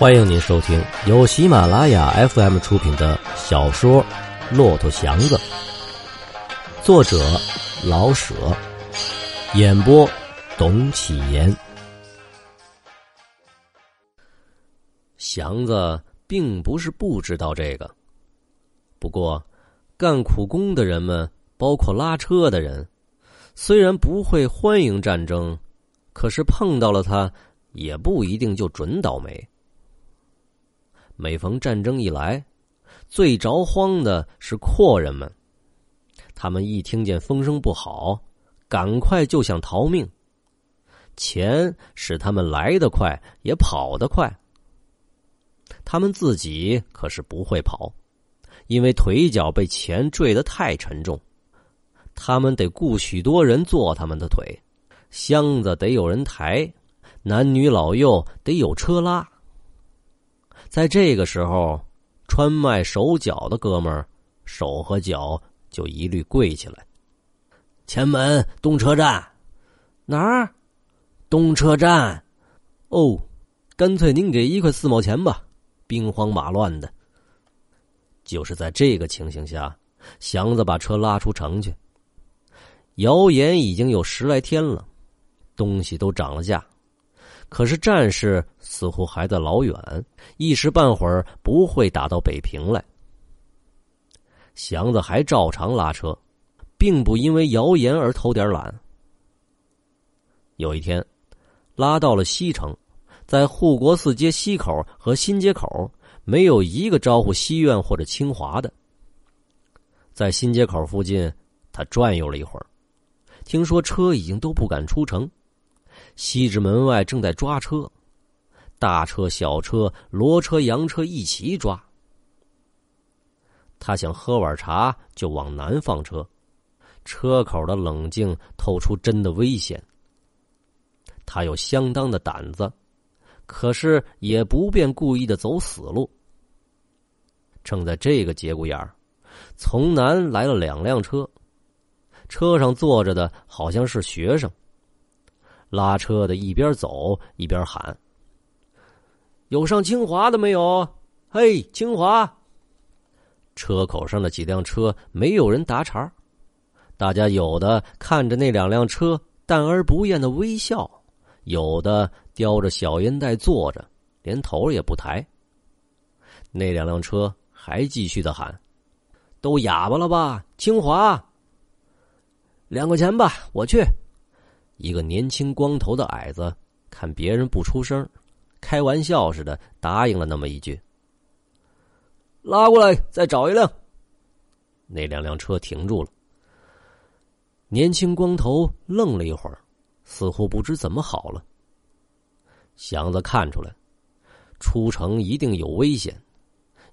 欢迎您收听由喜马拉雅 FM 出品的小说《骆驼祥子》，作者老舍，演播董启言。祥子并不是不知道这个，不过干苦工的人们，包括拉车的人，虽然不会欢迎战争，可是碰到了他，也不一定就准倒霉。每逢战争一来，最着慌的是阔人们。他们一听见风声不好，赶快就想逃命。钱使他们来得快，也跑得快。他们自己可是不会跑，因为腿脚被钱坠得太沉重。他们得雇许多人坐他们的腿，箱子得有人抬，男女老幼得有车拉。在这个时候，穿卖手脚的哥们儿手和脚就一律跪起来。前门东车站，哪儿？东车站。哦，干脆您给一块四毛钱吧，兵荒马乱的。就是在这个情形下，祥子把车拉出城去。谣言已经有十来天了，东西都涨了价。可是战事似乎还在老远，一时半会儿不会打到北平来。祥子还照常拉车，并不因为谣言而偷点懒。有一天，拉到了西城，在护国寺街西口和新街口，没有一个招呼西苑或者清华的。在新街口附近，他转悠了一会儿，听说车已经都不敢出城。西直门外正在抓车，大车、小车、骡车、洋车一齐抓。他想喝碗茶，就往南放车。车口的冷静透出真的危险。他有相当的胆子，可是也不便故意的走死路。正在这个节骨眼儿，从南来了两辆车，车上坐着的好像是学生。拉车的一边走一边喊：“有上清华的没有？嘿，清华！”车口上的几辆车没有人答茬大家有的看着那两辆车淡而不厌的微笑，有的叼着小烟袋坐着，连头也不抬。那两辆车还继续的喊：“都哑巴了吧？清华，两块钱吧，我去。”一个年轻光头的矮子，看别人不出声，开玩笑似的答应了那么一句：“拉过来，再找一辆。”那两辆车停住了。年轻光头愣了一会儿，似乎不知怎么好了。祥子看出来，出城一定有危险，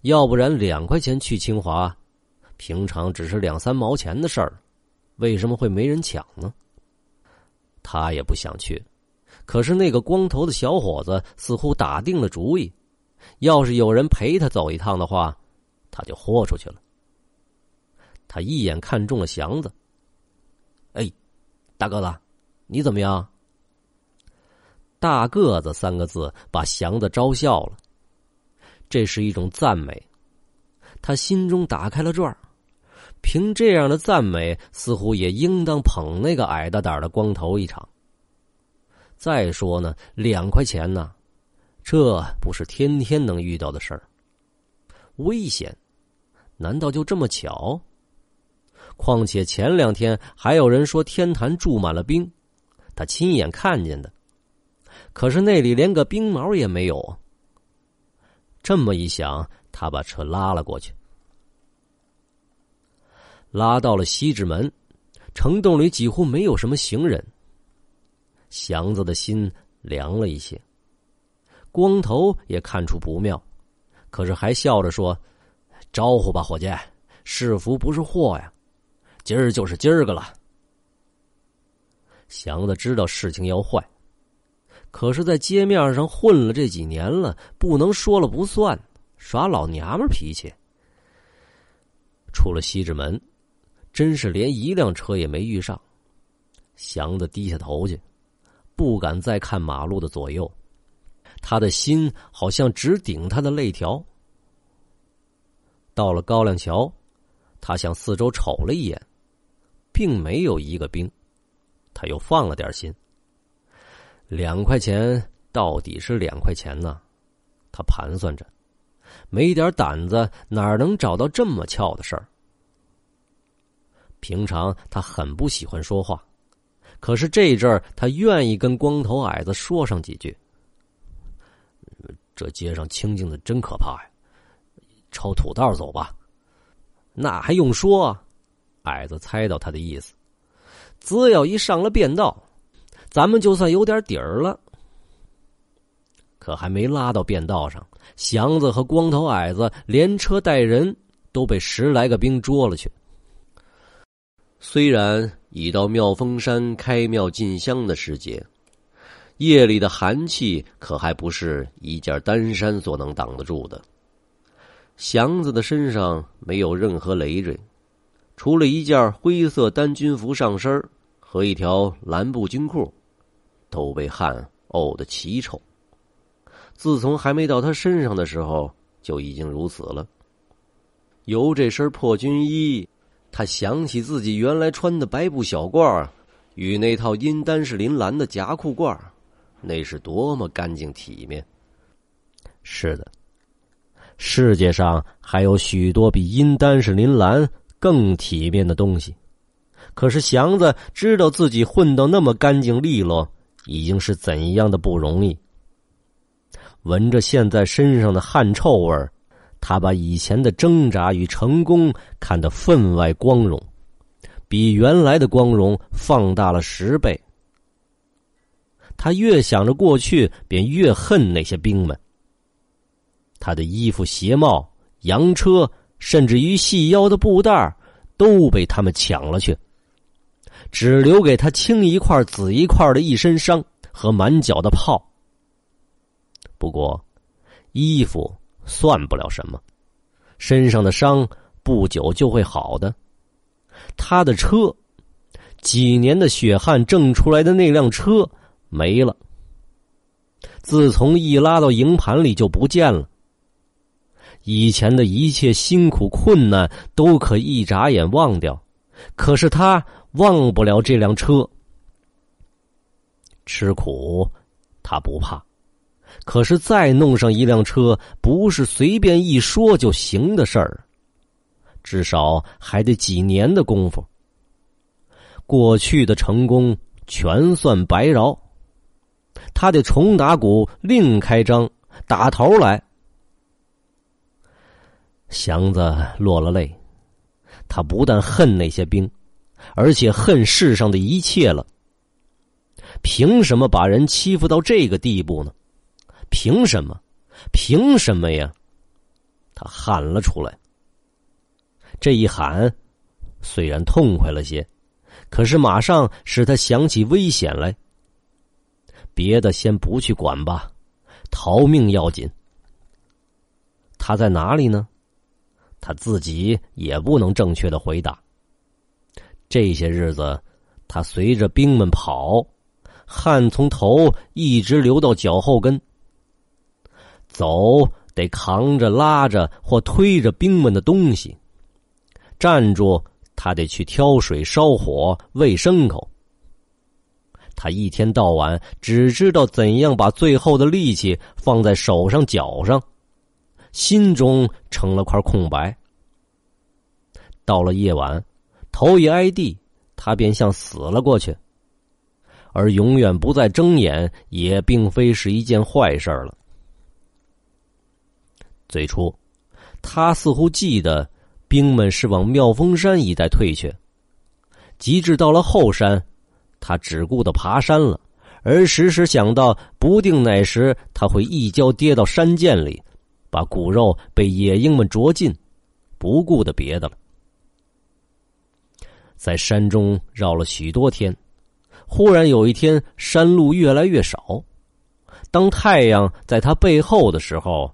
要不然两块钱去清华，平常只是两三毛钱的事儿，为什么会没人抢呢？他也不想去，可是那个光头的小伙子似乎打定了主意，要是有人陪他走一趟的话，他就豁出去了。他一眼看中了祥子，哎，大个子，你怎么样？大个子三个字把祥子招笑了，这是一种赞美，他心中打开了转儿。凭这样的赞美，似乎也应当捧那个矮大胆的光头一场。再说呢，两块钱呢，这不是天天能遇到的事儿。危险，难道就这么巧？况且前两天还有人说天坛住满了冰，他亲眼看见的。可是那里连个冰毛也没有。这么一想，他把车拉了过去。拉到了西直门，城洞里几乎没有什么行人。祥子的心凉了一些。光头也看出不妙，可是还笑着说：“招呼吧，伙计，是福不是祸呀，今儿就是今儿个了。”祥子知道事情要坏，可是，在街面上混了这几年了，不能说了不算，耍老娘们脾气。出了西直门。真是连一辆车也没遇上，祥子低下头去，不敢再看马路的左右。他的心好像直顶他的肋条。到了高粱桥，他向四周瞅了一眼，并没有一个兵，他又放了点心。两块钱到底是两块钱呢？他盘算着，没点胆子哪能找到这么巧的事儿？平常他很不喜欢说话，可是这阵儿他愿意跟光头矮子说上几句。这街上清静的真可怕呀！朝土道走吧，那还用说？矮子猜到他的意思，只要一上了便道，咱们就算有点底儿了。可还没拉到便道上，祥子和光头矮子连车带人都被十来个兵捉了去。虽然已到妙峰山开庙进香的时节，夜里的寒气可还不是一件单衫所能挡得住的。祥子的身上没有任何累赘，除了一件灰色单军服上身和一条蓝布军裤，都被汗沤得奇臭。自从还没到他身上的时候，就已经如此了。由这身破军衣，他想起自己原来穿的白布小褂与那套阴丹士林蓝的夹裤褂那是多么干净体面。是的。世界上还有许多比阴丹士林兰更体面的东西，可是祥子知道自己混到那么干净利落，已经是怎样的不容易。闻着现在身上的汗臭味他把以前的挣扎与成功看得分外光荣，比原来的光荣放大了十倍。他越想着过去，便越恨那些兵们。他的衣服、鞋帽、洋车，甚至于细腰的布袋都被他们抢了去，只留给他青一块紫一块的一身伤和满脚的泡。不过，衣服算不了什么，身上的伤不久就会好的。他的车，几年的血汗挣出来的那辆车没了，自从一拉到营盘里就不见了。以前的一切辛苦困难都可一眨眼忘掉，可是他忘不了这辆车。吃苦他不怕，可是再弄上一辆车，不是随便一说就行的事儿，至少还得几年的功夫。过去的成功全算白饶，他得重打鼓，另开张，打头来。祥子落了泪，他不但恨那些兵，而且恨世上的一切了。凭什么把人欺负到这个地步呢？凭什么？凭什么呀？他喊了出来。这一喊，虽然痛快了些，可是马上使他想起危险来。别的先不去管吧，逃命要紧。他在哪里呢？他自己也不能正确的回答。这些日子，他随着兵们跑，汗从头一直流到脚后跟。走得扛着、拉着或推着兵们的东西；站住，他得去挑水、烧火、喂牲口。他一天到晚只知道怎样把最后的力气放在手上、脚上。心中成了块空白。到了夜晚，头一挨地，他便像死了过去。而永远不再睁眼，也并非是一件坏事了。最初，他似乎记得兵们是往妙峰山一带退去。及至到了后山，他只顾得爬山了，而时时想到，不定哪时他会一跤跌到山涧里。把骨肉被野鹰们啄尽，不顾的别的了。在山中绕了许多天，忽然有一天，山路越来越少。当太阳在他背后的时候，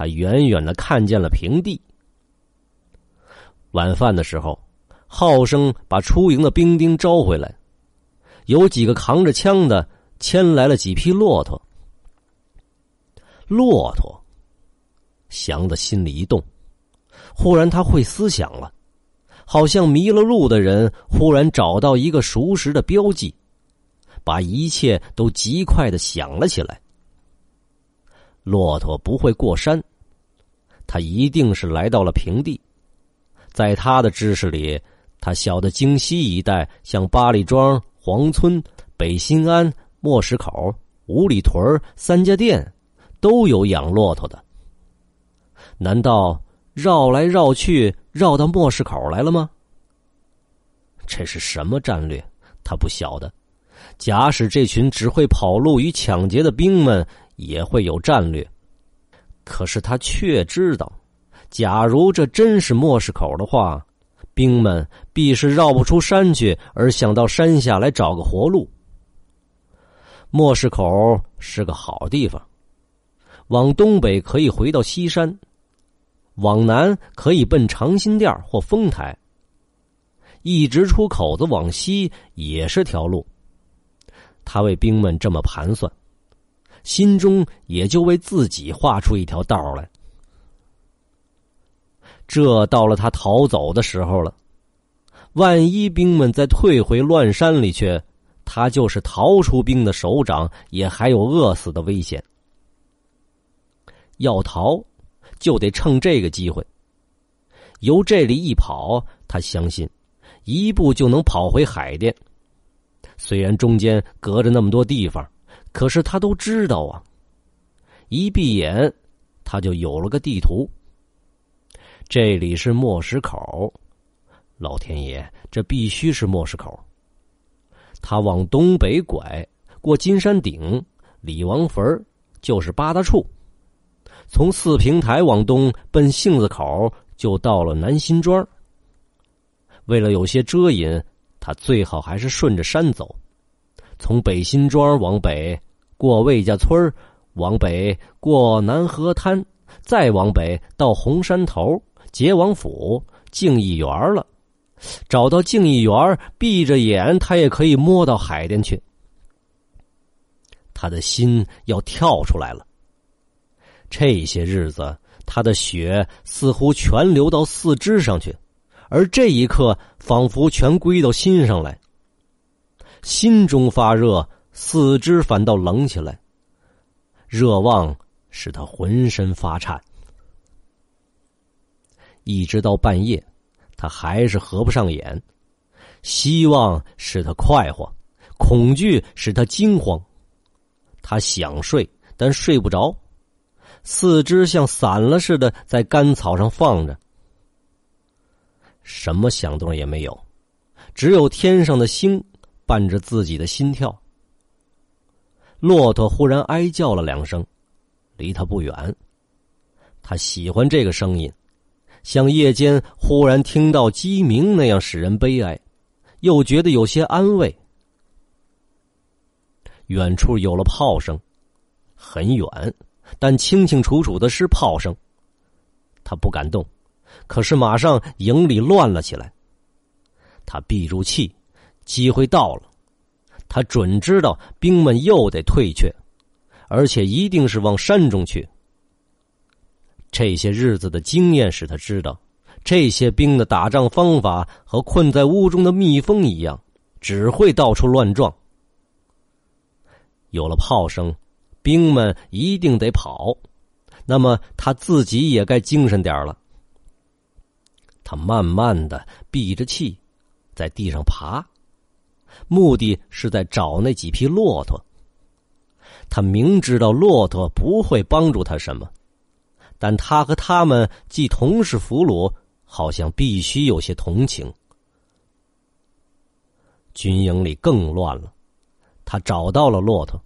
他远远的看见了平地。晚饭的时候，号声把出营的兵丁招回来，有几个扛着枪的牵来了几匹骆驼。骆驼。祥子心里一动，忽然他会思想了，好像迷了路的人忽然找到一个熟识的标记，把一切都极快的想了起来。骆驼不会过山，他一定是来到了平地。在他的知识里，他晓得京西一带，像八里庄、黄村、北新安、磨石口、五里屯、三家店，都有养骆驼的。难道绕来绕去绕到磨石口来了吗？这是什么战略？他不晓得。假使这群只会跑路与抢劫的兵们也会有战略，可是他却知道，假如这真是磨石口的话，兵们必是绕不出山去，而想到山下来找个活路。磨石口是个好地方，往东北可以回到西山。往南可以奔长辛店或丰台，一直出口子往西也是条路。他为兵们这么盘算，心中也就为自己画出一条道来。这到了他逃走的时候了，万一兵们再退回乱山里去，他就是逃出兵的首长，也还有饿死的危险。要逃。就得趁这个机会，由这里一跑，他相信一步就能跑回海淀。虽然中间隔着那么多地方，可是他都知道啊。一闭眼，他就有了个地图。这里是磨石口，老天爷，这必须是磨石口。他往东北拐，过金山顶、李王坟，就是八大处。从四平台往东奔杏子口，就到了南新庄。为了有些遮掩，他最好还是顺着山走，从北新庄往北，过魏家村往北过南河滩，再往北到红山头、结王府、敬义园了。找到敬义园，闭着眼他也可以摸到海淀去。他的心要跳出来了。这些日子，他的血似乎全流到四肢上去，而这一刻，仿佛全归到心上来。心中发热，四肢反倒冷起来。热望使他浑身发颤，一直到半夜，他还是合不上眼。希望使他快活，恐惧使他惊慌。他想睡，但睡不着。四肢像散了似的，在干草上放着，什么响动也没有，只有天上的星伴着自己的心跳。骆驼忽然哀叫了两声，离他不远。他喜欢这个声音，像夜间忽然听到鸡鸣那样使人悲哀，又觉得有些安慰。远处有了炮声，很远。但清清楚楚的是炮声，他不敢动，可是马上营里乱了起来。他闭住气，机会到了，他准知道兵们又得退却，而且一定是往山中去。这些日子的经验使他知道，这些兵的打仗方法和困在屋中的蜜蜂一样，只会到处乱撞。有了炮声。兵们一定得跑，那么他自己也该精神点了。他慢慢的闭着气，在地上爬，目的是在找那几匹骆驼。他明知道骆驼不会帮助他什么，但他和他们既同是俘虏，好像必须有些同情。军营里更乱了，他找到了骆驼。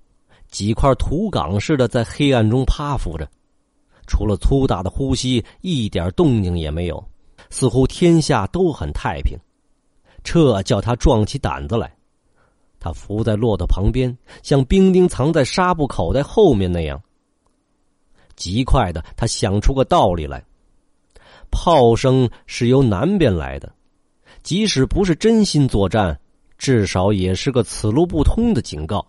几块土岗似的在黑暗中趴伏着，除了粗大的呼吸，一点动静也没有，似乎天下都很太平。这叫他壮起胆子来。他伏在骆驼旁边，像兵丁藏在纱布口袋后面那样。极快的，他想出个道理来：炮声是由南边来的，即使不是真心作战，至少也是个此路不通的警告。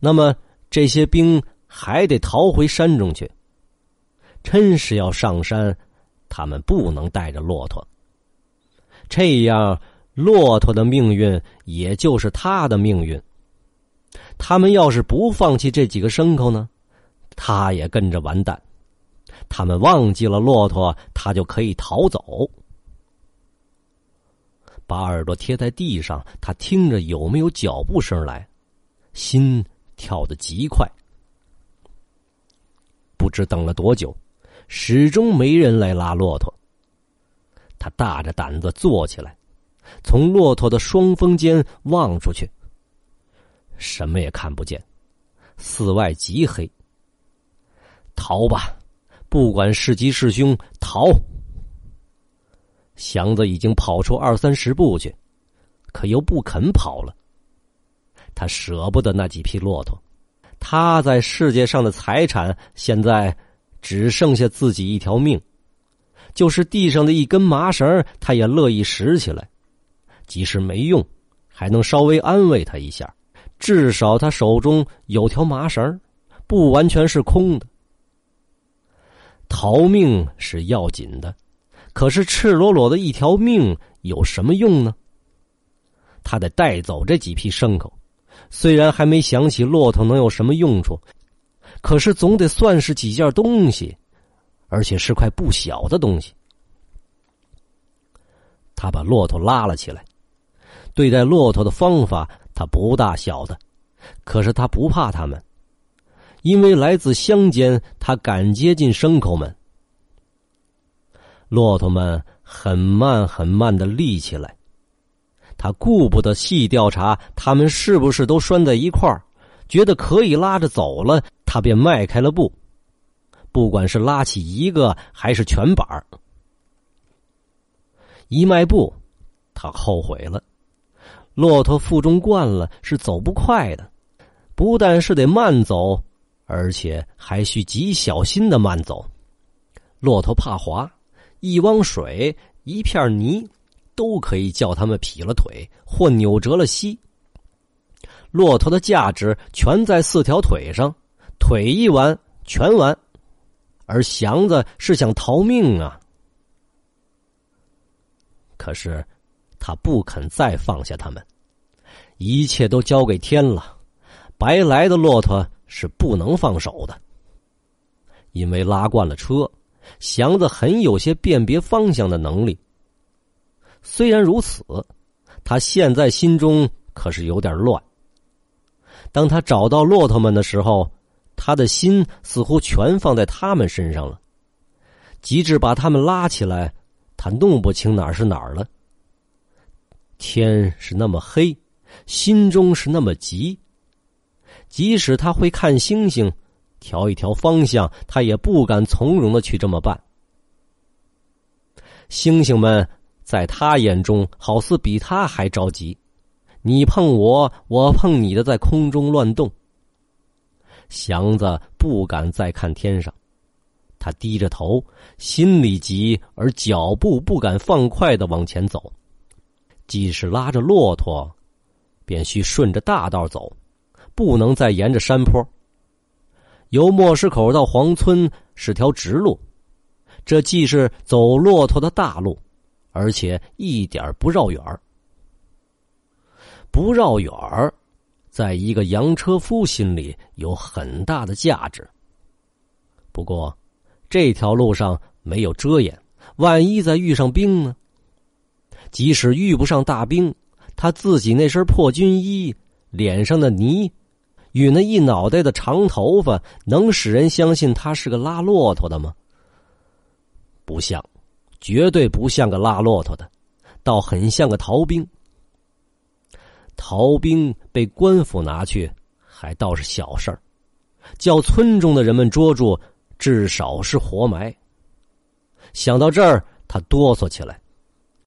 那么这些兵还得逃回山中去。真是要上山，他们不能带着骆驼。这样，骆驼的命运也就是他的命运。他们要是不放弃这几个牲口呢，他也跟着完蛋。他们忘记了骆驼，他就可以逃走。把耳朵贴在地上，他听着有没有脚步声来，心跳得极快。不知等了多久，始终没人来拉骆驼。他大着胆子坐起来，从骆驼的双峰间望出去，什么也看不见，寺外极黑。逃吧，不管是吉是凶，逃！祥子已经跑出二三十步去，可又不肯跑了。他舍不得那几匹骆驼，他在世界上的财产现在只剩下自己一条命，就是地上的一根麻绳，他也乐意拾起来。即使没用，还能稍微安慰他一下，至少他手中有条麻绳，不完全是空的。逃命是要紧的。可是赤裸裸的一条命有什么用呢？他得带走这几匹牲口，虽然还没想起骆驼能有什么用处，可是总得算是几件东西，而且是块不小的东西。他把骆驼拉了起来，对待骆驼的方法他不大晓得，可是他不怕他们，因为来自乡间，他敢接近牲口们。骆驼们很慢很慢的立起来，他顾不得细调查他们是不是都拴在一块儿，觉得可以拉着走了，他便迈开了步。不管是拉起一个还是全板儿一迈步，他后悔了。骆驼负重惯了，是走不快的，不但是得慢走，而且还需极小心的慢走。骆驼怕滑。一汪水、一片泥，都可以叫他们劈了腿或扭折了膝。骆驼的价值全在四条腿上，腿一完全完。而祥子是想逃命啊，可是他不肯再放下他们，一切都交给天了。白来的骆驼是不能放手的，因为拉惯了车。祥子很有些辨别方向的能力。虽然如此，他现在心中可是有点乱。当他找到骆驼们的时候，他的心似乎全放在他们身上了。及至把他们拉起来，他弄不清哪儿是哪儿了。天是那么黑，心中是那么急。即使他会看星星。调一调方向，他也不敢从容的去这么办。星星们在他眼中好似比他还着急，你碰我，我碰你的，在空中乱动。祥子不敢再看天上，他低着头，心里急，而脚步不敢放快的往前走。即使拉着骆驼，便需顺着大道走，不能再沿着山坡。由磨石口到黄村是条直路，这既是走骆驼的大路，而且一点不绕远不绕远在一个洋车夫心里有很大的价值。不过，这条路上没有遮掩，万一再遇上兵呢？即使遇不上大兵，他自己那身破军衣，脸上的泥。与那一脑袋的长头发，能使人相信他是个拉骆驼的吗？不像，绝对不像个拉骆驼的，倒很像个逃兵。逃兵被官府拿去，还倒是小事儿；叫村中的人们捉住，至少是活埋。想到这儿，他哆嗦起来。